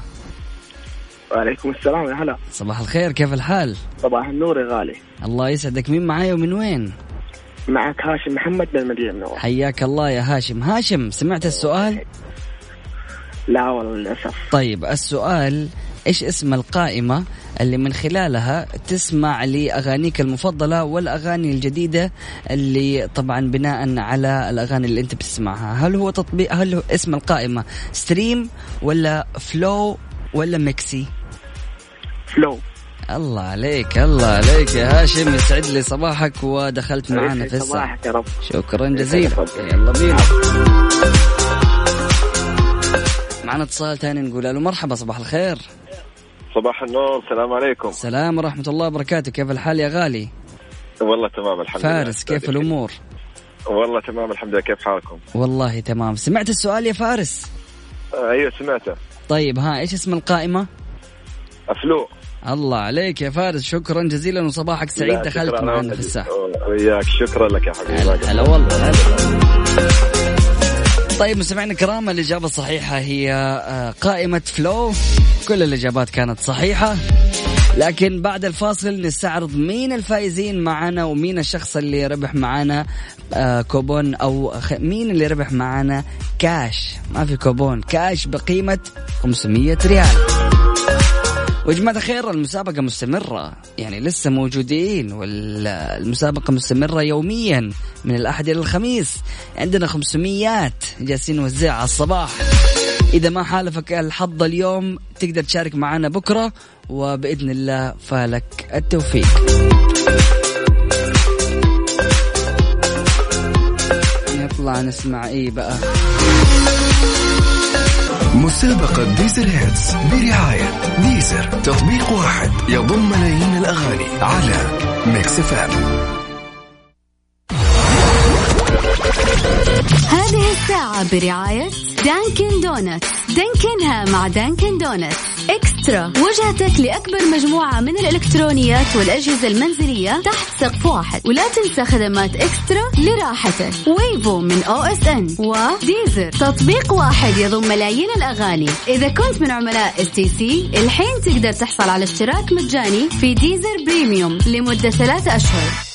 [SPEAKER 10] وعليكم السلام يا هلا.
[SPEAKER 5] صباح الخير كيف الحال؟
[SPEAKER 10] صباح النور يا غالي.
[SPEAKER 5] الله يسعدك. مين معاي ومن وين؟
[SPEAKER 10] معك هاشم محمد من المدينة المنورة
[SPEAKER 5] حياك الله يا هاشم. هاشم سمعت السؤال؟
[SPEAKER 10] لا والله للأسف.
[SPEAKER 5] طيب السؤال إيش اسم القائمة اللي من خلالها تسمع لأغانيك المفضلة والأغاني الجديدة اللي طبعا بناء على الأغاني اللي أنت بتسمعها؟ هل هو تطبيق هل هو اسم القائمة Stream ولا Flow ولا ميكسي؟
[SPEAKER 10] Flow
[SPEAKER 5] الله عليك الله عليك يا هاشم يسعد لي صباحك ودخلت معنا في السحب
[SPEAKER 10] صباحك يا رب.
[SPEAKER 5] شكرا جزيلا. يلا بينا. معنا اتصال ثاني نقول له مرحبا صباح الخير.
[SPEAKER 13] صباح النور السلام عليكم.
[SPEAKER 5] السلام ورحمة الله وبركاته. كيف الحال يا غالي؟
[SPEAKER 13] والله تمام الحمد لله.
[SPEAKER 5] فارس كيف الأمور؟
[SPEAKER 13] والله تمام الحمد لله. كيف حالكم؟
[SPEAKER 5] والله تمام. سمعت السؤال يا فارس؟
[SPEAKER 13] آه أيوه سمعته.
[SPEAKER 5] طيب ها إيش اسم القائمة؟
[SPEAKER 13] أفلو.
[SPEAKER 5] الله عليك يا فارس شكرا جزيلا وصباحك سعيد دخلت معنا في الساحة.
[SPEAKER 13] وياك شكرا لك يا حبيبي.
[SPEAKER 5] هلا والله هلا. طيب مستمعينا الكرام الإجابة الصحيحة هي آه، قائمة فلو. كل الإجابات كانت صحيحة. لكن بعد الفاصل نستعرض مين الفائزين معنا ومين الشخص اللي ربح معنا آه، كوبون خ- مين اللي ربح معنا كاش؟ ما في كوبون كاش بقيمة 500 ريال. ويا جماعة الخير المسابقة مستمرة. يعني لسه موجودين والمسابقة مستمرة يوميا من الأحد إلى الخميس. عندنا 500 جالسين نوزعها على الصباح. إذا ما حالفك الحظ اليوم تقدر تشارك معنا بكرة وبإذن الله فالك التوفيق. نطلع نسمع إيه بقى؟
[SPEAKER 6] مسابقة Deezer Hits برعاية Deezer. تطبيق واحد يضم ملايين الأغاني على Mix FM
[SPEAKER 14] هذه الساعة برعاية Dunkin' Donuts دانكنها مع Dunkin' Donuts eXtra. وجهتك لأكبر مجموعة من الإلكترونيات والأجهزة المنزلية تحت سقف واحد. ولا تنسى خدمات eXtra لراحتك. Wavo من OSN و Deezer تطبيق واحد يضم ملايين الأغاني. إذا كنت من عملاء STC الحين تقدر تحصل على اشتراك مجاني في Deezer Premium لمدة ثلاثة أشهر.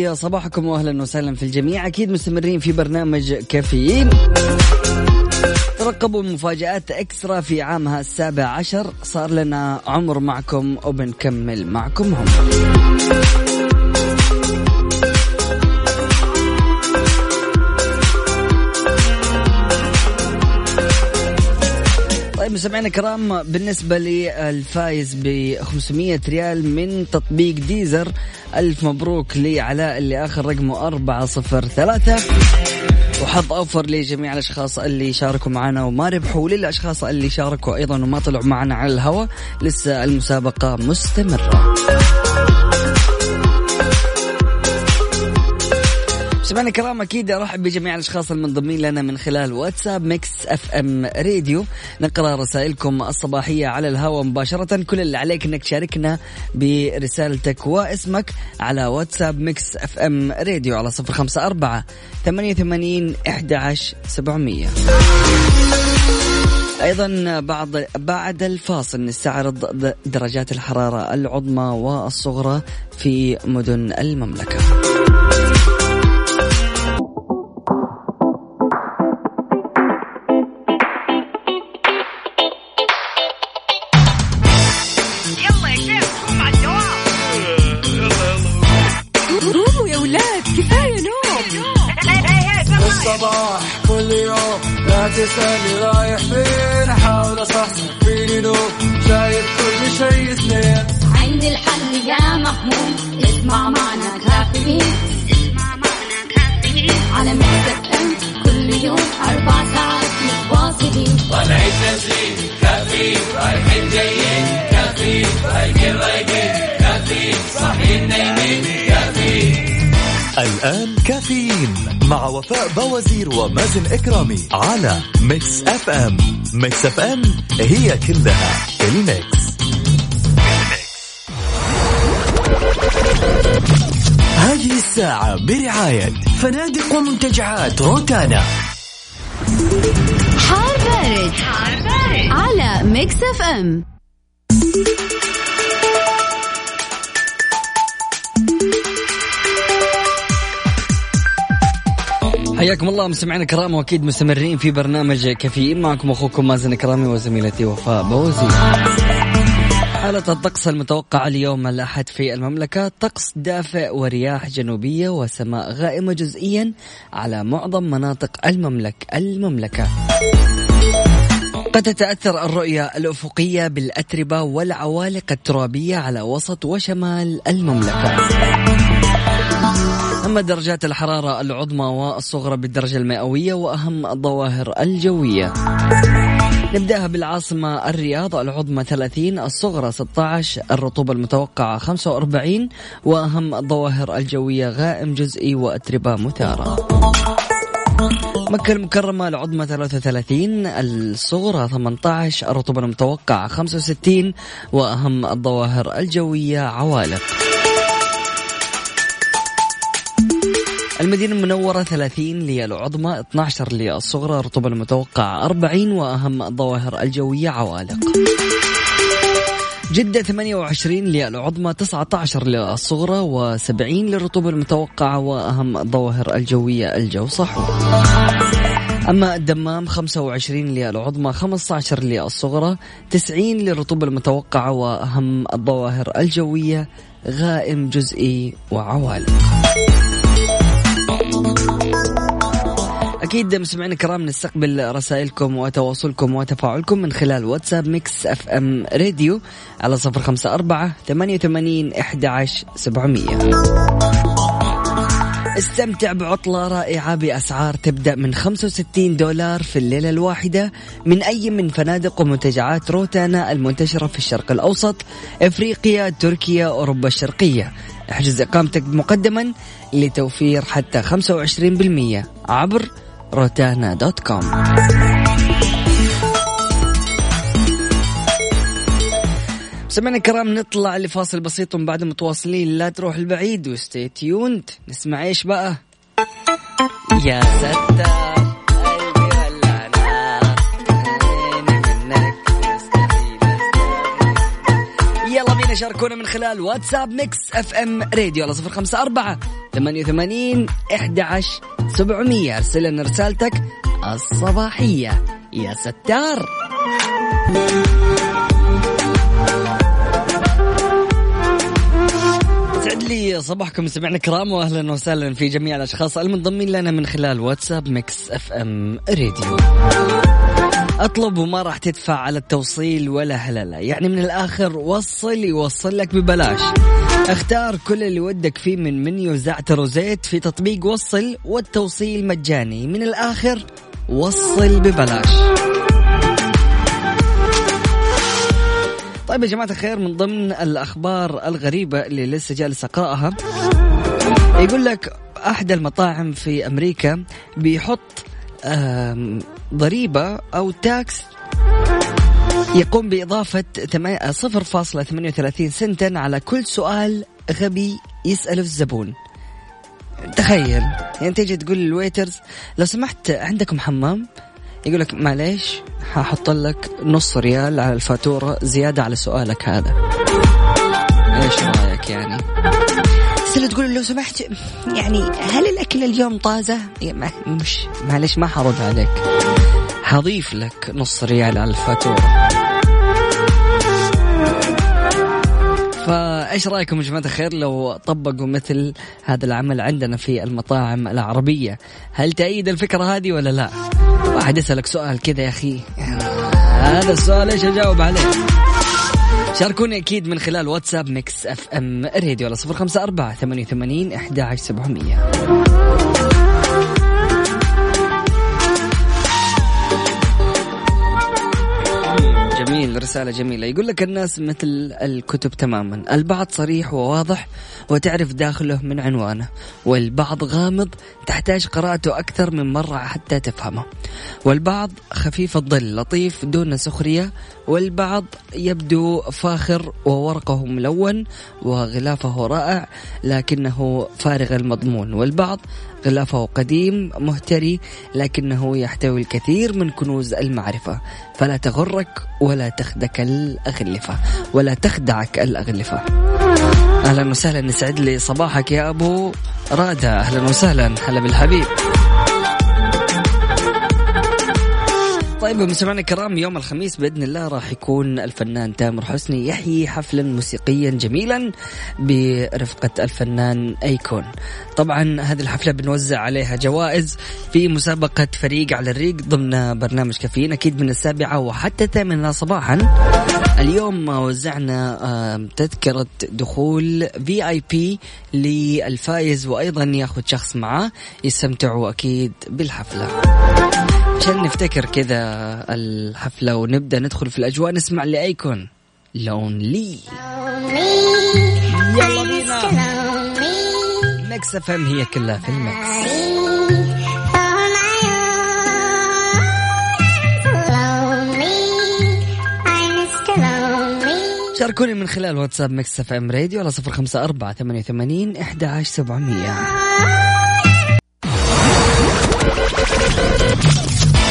[SPEAKER 5] لي صباحكم واهلا وسهلا في الجميع. أكيد مستمرين في برنامج كافيين. ترقبوا مفاجآت إكسترا في عامها السابع عشر. صار لنا عمر معكم وبنكمل معكم هم طيب مستمعينا الكرام بالنسبة للفايز ب 500 ريال من تطبيق ديزر ألف مبروك لعلاء اللي آخر رقمه 403 وحظ أوفر لجميع الأشخاص اللي شاركوا معنا وما ربحوا وللأشخاص اللي شاركوا أيضا وما طلعوا معنا على الهواء. لسه المسابقة مستمرة. سمعنا الكرام أكيد أرحب بجميع الأشخاص المنضمين لنا من خلال واتساب Mix FM Radio. نقرأ رسائلكم الصباحية على الهواء مباشرة. كل اللي عليك إنك تشاركنا برسالتك واسمك على واتساب Mix FM Radio على صفر خمسة أربعة ثمانية ثمانين إحدى عشر سبعمئه أيضا بعد بعد الفاصل نستعرض درجات الحرارة العظمى والصغرى في مدن
[SPEAKER 3] المملكة. تسألني رايح فين أحاول أصحصح فيني نوم شايف كل شيء سنين
[SPEAKER 4] عندي الحل يا محمود اسمع معنا كافيين. اسمع معنا كافيين على مكتب ام كل يوم أربع ساعات متواصلين.
[SPEAKER 3] طالعين نازلين كافيين رايحين جايين كافيين رايقين رايقين كافيين صاحيين نايمين
[SPEAKER 6] الآن كافيين مع وفاء بوازير ومازن إكرامي على Mix FM. Mix FM هي كلها ال Mix. هذه الساعة برعاية فنادق ومنتجعات روتانا.
[SPEAKER 14] حار بارد, حار بارد. على Mix FM.
[SPEAKER 5] حياكم الله مستمعينا الكرام واكيد مستمرين في برنامج كافيين معكم أخوكم مازن كرامي وزميلتي وفاء بوزي. حالة الطقس المتوقعة اليوم الأحد في المملكة. طقس دافئ ورياح جنوبية وسماء غائمة جزئيا على معظم مناطق المملك المملكة. قد تتأثر الرؤية الأفقية بالأتربة والعوالق الترابية على وسط وشمال المملكة. أما درجات الحرارة العظمى والصغرى بالدرجة المئوية وأهم الظواهر الجوية. نبدأها بالعاصمة الرياض العظمى 30 الصغرى 16 الرطوبة المتوقعة 45 وأهم الظواهر الجوية غائم جزئي وأتربة مثارة. مكة المكرمة العظمى 33 الصغرى 18 الرطوبة المتوقعة 65 وأهم الظواهر الجوية عوالق المدينة المنورة 30 للعظمى 12 للصغرى الرطوبة المتوقعة 40 وأهم الظواهر الجوية عوالق. جدة 28 للعظمى 19 للصغرى و70 للرطوبة المتوقعة وأهم الظواهر الجوية الجو صحو أما الدمام 25 للعظمى 15 للصغرى 90 للرطوبة المتوقعة وأهم الظواهر الجوية غائم جزئي وعوالق. أكيد مستمعينا الكرام نستقبل رسائلكم وتواصلكم وتفاعلكم من خلال واتساب Mix FM Radio على صفر خمسة أربعة ثمانية وثمانين إحدى عشر سبعمية. استمتع بعطلة رائعة بأسعار تبدأ من 65 دولار في الليلة الواحدة من أي من فنادق ومنتجعات روتانا المنتشرة في الشرق الأوسط إفريقيا تركيا أوروبا الشرقية. احجز إقامتك مقدما لتوفير حتى 25% عبر روتانا dot com. سمعنا الكرام نطلع لفاصل بسيط ومن بعد متواصلين. لا تروح البعيد و stay tuned نسمع إيش بقى؟ يا ستار بينا شاركونا من خلال واتساب Mix FM Radio على صفر خمسة أربعة ثمانية وثمانين إحدى عشر سبعمية. أرسل لنا رسالتك الصباحية. يا ستار. سعد لي صباحكم. سمعنا كرام واهلا وسهلا في جميع الأشخاص المنضمين لنا من خلال واتساب Mix FM Radio. أطلب وما راح تدفع على التوصيل ولا هللة. يعني من الآخر وصل يوصل لك ببلاش. اختار كل اللي ودك فيه من منيو زعتر وزيت في تطبيق وصل والتوصيل مجاني. من الآخر وصل ببلاش. طيب يا جماعة الخير من ضمن الأخبار الغريبة اللي لسه جالس أقرأها يقول لك أحد المطاعم في أمريكا بيحط ضريبة أو tax يقوم بإضافة تما- 0.38 سنتا على كل سؤال غبي يسأله الزبون. تخيل يعني تيجي تقول لل waiters لو سمحت عندكم حمام؟ يقول لك معليش ححط لك نص ريال على الفاتورة زيادة على سؤالك هذا. إيش رأيك يعني؟ تسأله تقول لو سمحت يعني هل الأكل اليوم طازة؟ ما- مش معليش ما حرد عليك. حضيف لك نص ريال على الفاتورة. فايش رأيكم يا جماعة الخير لو طبقوا مثل هذا العمل عندنا في المطاعم العربية؟ هل تأيد الفكرة هذه ولا لا؟ واحد يسألك سؤال كذا يا أخي. هذا السؤال إيش أجاوب عليه؟ شاركوني أكيد من خلال واتساب Mix FM Radio على صفر خمسة أربعة ثمانية وثمانين إحدى عشر سبعمية. رسالة جميلة. يقول لك الناس مثل الكتب تماما. البعض صريح وواضح وتعرف داخله من عنوانه والبعض غامض تحتاج قراءته أكثر من مرة حتى تفهمه. والبعض خفيف الظل لطيف دون سخرية والبعض يبدو فاخر وورقه ملون وغلافه رائع لكنه فارغ المضمون. والبعض غلافه قديم مهتري لكنه يحتوي الكثير من كنوز المعرفة. فلا تغرك ولا تخدك الأغلفة ولا تخدعك الأغلفة. أهلا وسهلا نسعد لي صباحك يا أبو رادة. أهلا وسهلا هلا بالحبيب. طيب مستمعينا الكرام يوم الخميس بإذن الله راح يكون الفنان تامر حسني يحيي حفلا موسيقيا جميلا برفقة الفنان أيكون. طبعا هذه الحفلة بنوزع عليها جوائز في مسابقة فريق على الريق ضمن برنامج كافيين أكيد من السابعة وحتى الثامنة صباحا. اليوم وزعنا تذكرة دخول في اي بي للفايز وأيضا ياخذ شخص معاه يستمتعوا أكيد بالحفلة. عشان نفتكر كذا الحفلة ونبدأ ندخل في الأجواء نسمع ل Akon. Lonely يلا بينا. Mix FM هي كلها في ال Mix. شاركوني من خلال واتساب Mix FM Radio على صفر خمسة أربعة ثمانية وثمانين إحدى عشر سبعمية.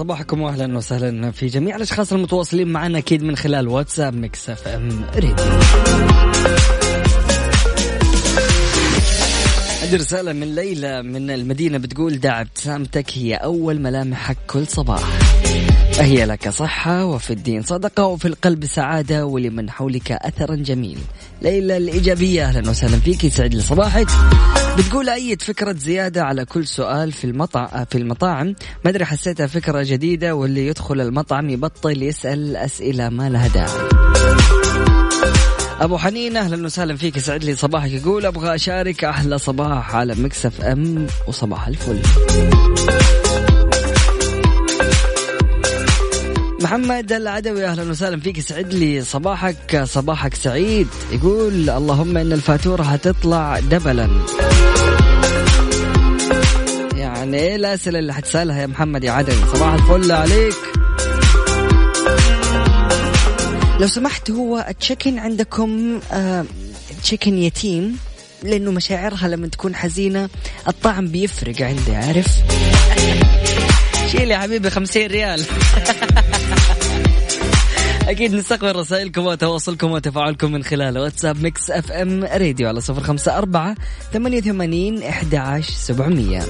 [SPEAKER 5] صباحكم واهلا وسهلا في جميع الأشخاص المتواصلين معنا أكيد من خلال واتساب Mix FM Radio. عندي رسالة من ليلى من المدينة بتقول دع ابتسامتك هي أول ملامحك كل صباح فهي لك صحة وفي الدين صدقة وفي القلب سعادة ولمن حولك أثرا جميل. ليلى الإيجابية أهلا وسهلا فيك يسعد لي صباحك. بتقول أيد فكرة زيادة على كل سؤال في المطعم في المطاعم؟ ما أدري حسيتها فكرة جديدة واللي يدخل المطعم يبطل يسأل أسئلة ما لها داعي. أبو حنين أهلا وسهلا فيك يسعد لي صباحك. يقول أبغى أشارك أحلى صباح على مكسف أم وصباح الفل. محمد العدوي أهلا وسهلا فيك. يسعد لي صباحك صباحك سعيد. يقول اللهم إن الفاتورة هتطلع دبلا. يعني إيه الاسئله اللي حتسالها يا محمد يا عدوي. صباح الفل عليك. لو سمحت هو ال chicken عندكم آه chicken يتيم لأنه مشاعرها لما تكون حزينة الطعم بيفرق عندي عارف؟ شيل يا حبيبي خمسين ريال. أكيد نستقبل رسائلكم وتواصلكم وتفاعلكم من خلال واتساب Mix FM Radio على صفر خمسة أربعة ثمانية وثمانين إحدى عشر سبعمية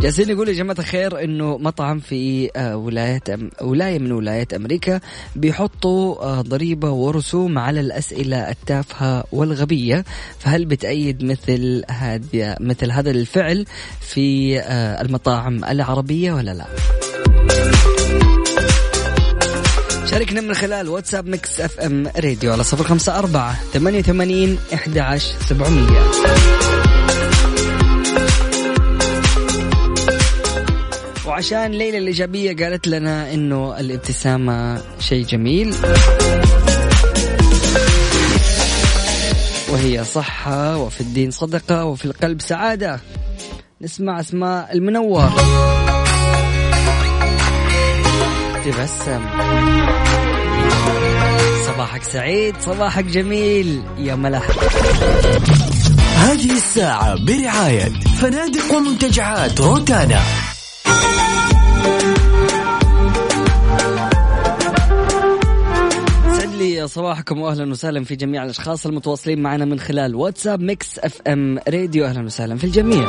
[SPEAKER 5] جالسين يقول يا جماعة الخير إنه مطعم في ولاية أم ولاية من ولايات أمريكا بيحطوا ضريبة ورسوم على الأسئلة التافهة والغبية فهل بتأيد مثل هذا مثل هذا الفعل في المطاعم العربية ولا لا؟ شاركنا من خلال واتساب Mix FM Radio على صفر خمسة أربعة ثمانية وثمانين إحدى عشر سبعمية. وعشان ليلى الإيجابية قالت لنا إنه الابتسامة شيء جميل. وهي صحة وفي الدين صدقة وفي القلب سعادة. نسمع أسماء المنور. تبسم صباحك سعيد صباحك جميل. يا ملح
[SPEAKER 6] هذه الساعة برعاية فنادق ومنتجعات روتانا.
[SPEAKER 5] لي صباحكم واهلا وسهلا في جميع الأشخاص المتواصلين معنا من خلال واتساب Mix FM Radio. أهلا وسهلا في الجميع.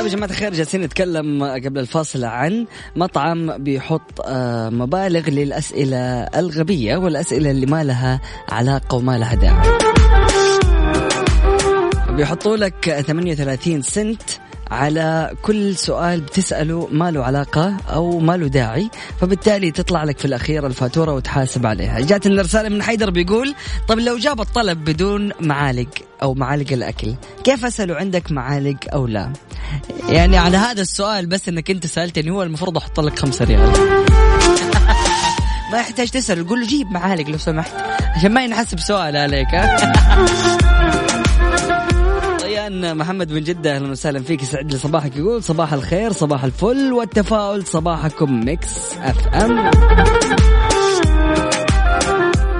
[SPEAKER 5] طيب يا جماعة الخير جالسين نتكلم قبل الفاصل عن مطعم بيحط آه، مبالغ للأسئلة الغبية والأسئلة اللي ما لها علاقة وما لها داعي. بيحطوا لك 38 سنت على كل سؤال بتسأله ما له علاقة أو ما له داعي فبالتالي تطلع لك في الأخير الفاتورة وتحاسب عليها. جاتنا رسالة من حيدر بيقول طب لو جاب الطلب بدون معالق أو معالق الأكل كيف أسأله عندك معالق أو لا؟ يعني على هذا السؤال بس أنك أنت سألتني هو المفروض أحط لك خمسة ريال. ما يحتاج تسأل قول له جيب معالق لو سمحت عشان ما ينحسب سؤال عليك ريان محمد من جدة أهلا وسهلا فيك يسعد لي صباحك يقول صباح الخير صباح الفل والتفاؤل صباحكم Mix FM.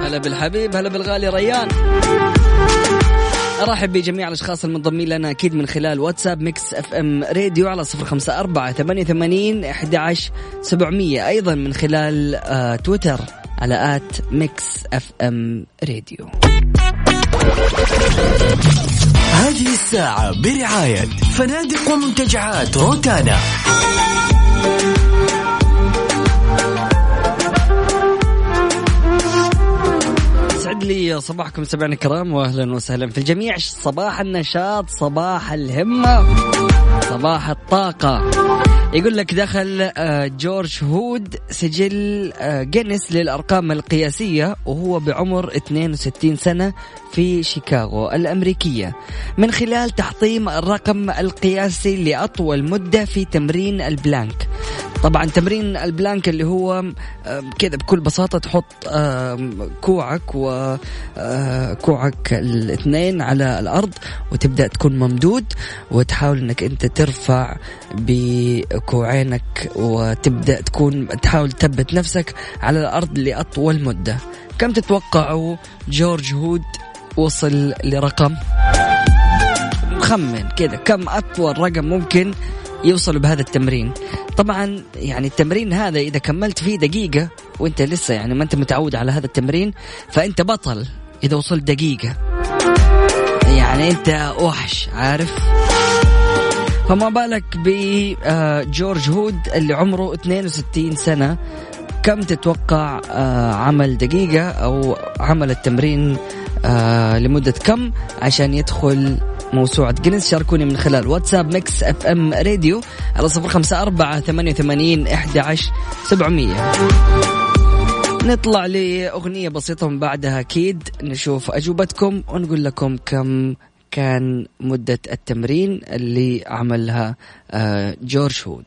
[SPEAKER 5] هلا بالحبيب هلا بالغالي ريان. أرحب بجميع الأشخاص المنضمين لنا أكيد من خلال واتساب Mix FM Radio على صفر خمسة أربعة ثمانية ثمانين إحدى عشر سبعمئه أيضا من خلال آه تويتر على at Mix FM Radio.
[SPEAKER 6] هذه الساعة برعاية فنادق ومنتجعات روتانا.
[SPEAKER 5] يسعد لي صباحكم سمعنا الكرام واهلا وسهلا في الجميع. صباح النشاط صباح الهمة صباح الطاقة. يقول لك دخل آه، جورج هود سجل آه، جينيس للأرقام القياسية وهو بعمر 62 سنة في شيكاغو الأمريكية. من خلال تحطيم الرقم القياسي لأطول مدة في تمرين ال plank. طبعا تمرين ال plank اللي هو كذا بكل بساطة تحط كوعك وكوعك الاثنين على الأرض وتبدأ تكون ممدود وتحاول أنك أنت ترفع بكوعينك وتبدأ تكون تحاول تثبت نفسك على الأرض لأطول مدة. كم تتوقعوا جورج هود وصل لرقم؟ خمن كذا كم أطول رقم ممكن يوصلوا بهذا التمرين. طبعا يعني التمرين هذا إذا كملت فيه دقيقة وأنت لسه يعني ما أنت متعود على هذا التمرين فأنت بطل إذا وصلت دقيقة. يعني أنت وحش عارف؟ فما بالك بجورج هود اللي عمره 62 سنة. كم تتوقع آه، عمل دقيقة أو عمل التمرين آه، لمدة كم عشان يدخل موسوعة جينيس شاركوني من خلال واتساب Mix FM Radio على صفر خمسة أربعة ثمانية وثمانين إحدى عشر سبعمية. نطلع لأغنية بسيطة من بعدها أكيد. نشوف أجوبتكم ونقول لكم كم كان مدة التمرين اللي عملها آه، جورج هود.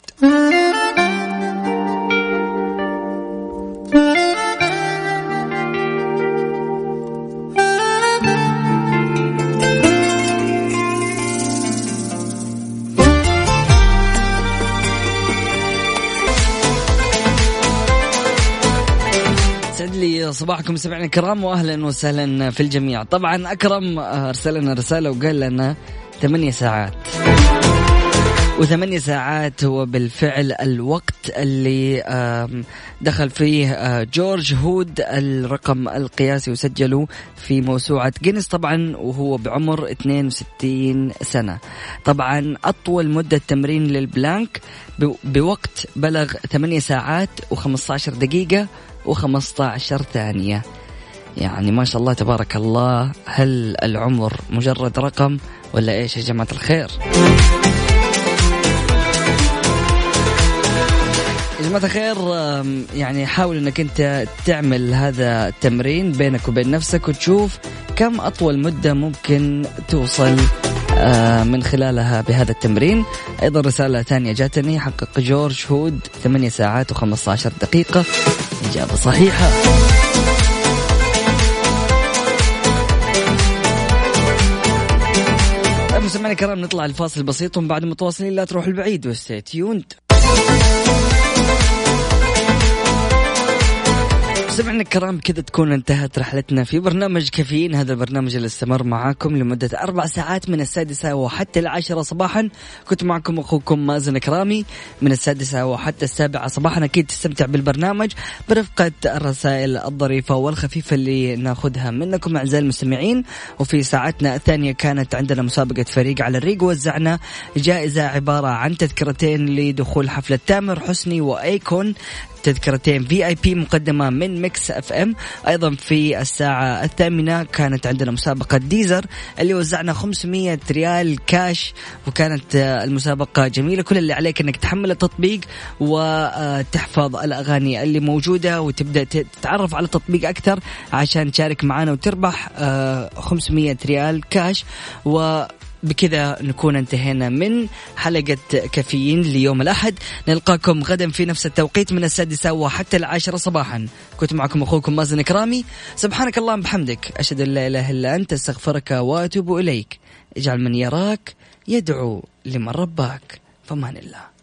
[SPEAKER 5] صباحكم سمعنا الكرام واهلا وسهلا في الجميع. طبعا أكرم آه، ارسل لنا رسالة وقال لنا ثمانية ساعات. وثمانية ساعات هو بالفعل الوقت اللي دخل فيه آه، جورج هود الرقم القياسي وسجله في موسوعة جينيس طبعا وهو بعمر 62 سنة. طبعا أطول مدة تمرين للبلانك بوقت بلغ 8 ساعات و15 دقيقة و15 ثانية. يعني ما شاء الله تبارك الله هل العمر مجرد رقم ولا إيش يا جماعة الخير؟ يا جماعة الخير يعني حاول إنك أنت تعمل هذا التمرين بينك وبين نفسك وتشوف كم أطول مدة ممكن توصل من خلالها بهذا التمرين. أيضا رسالة ثانية جاتني حقق جورج هود 8 ساعات و15 دقيقة. اجابة صحيحة. طيب مستمعينا الكرام نطلع الفاصل بسيط ومن بعد متواصلين لا تروح البعيد وستي تيوند سمعنا الكرام كذا تكون انتهت رحلتنا في برنامج كافيين. هذا البرنامج اللي استمر معاكم لمدة أربع ساعات من السادسة وحتى العاشرة صباحا. كنت معكم أخوكم مازن كرامي. من السادسة وحتى السابعة صباحا أكيد تستمتع بالبرنامج برفقة الرسائل الظريفة والخفيفة اللي ناخذها منكم أعزائي المستمعين. وفي ساعتنا الثانية كانت عندنا مسابقة فريق على الريق. وزعنا جائزة عبارة عن تذكرتين لدخول حفلة تامر حسني وأيكون. تذكرتين VIP مقدمة من Mix FM أيضا في الساعة الثامنة كانت عندنا مسابقة ديزر اللي وزعنا 500 ريال كاش وكانت آه، المسابقة جميلة. كل اللي عليك إنك تحمل التطبيق وتحفظ الأغاني اللي موجودة وتبدأ تتعرف على التطبيق أكثر عشان تشارك معنا وتربح آه، 500 ريال كاش و بكذا نكون انتهينا من حلقة كافيين ليوم الأحد. نلقاكم غدا في نفس التوقيت من السادسة وحتى العاشرة صباحا. كنت معكم أخوكم مازن كرامي سبحانك اللهم بحمدك. أشهد أن لا إله إلا أنت أستغفرك وأتوب إليك. اجعل من يراك يدعو لمن رباك. فمان الله.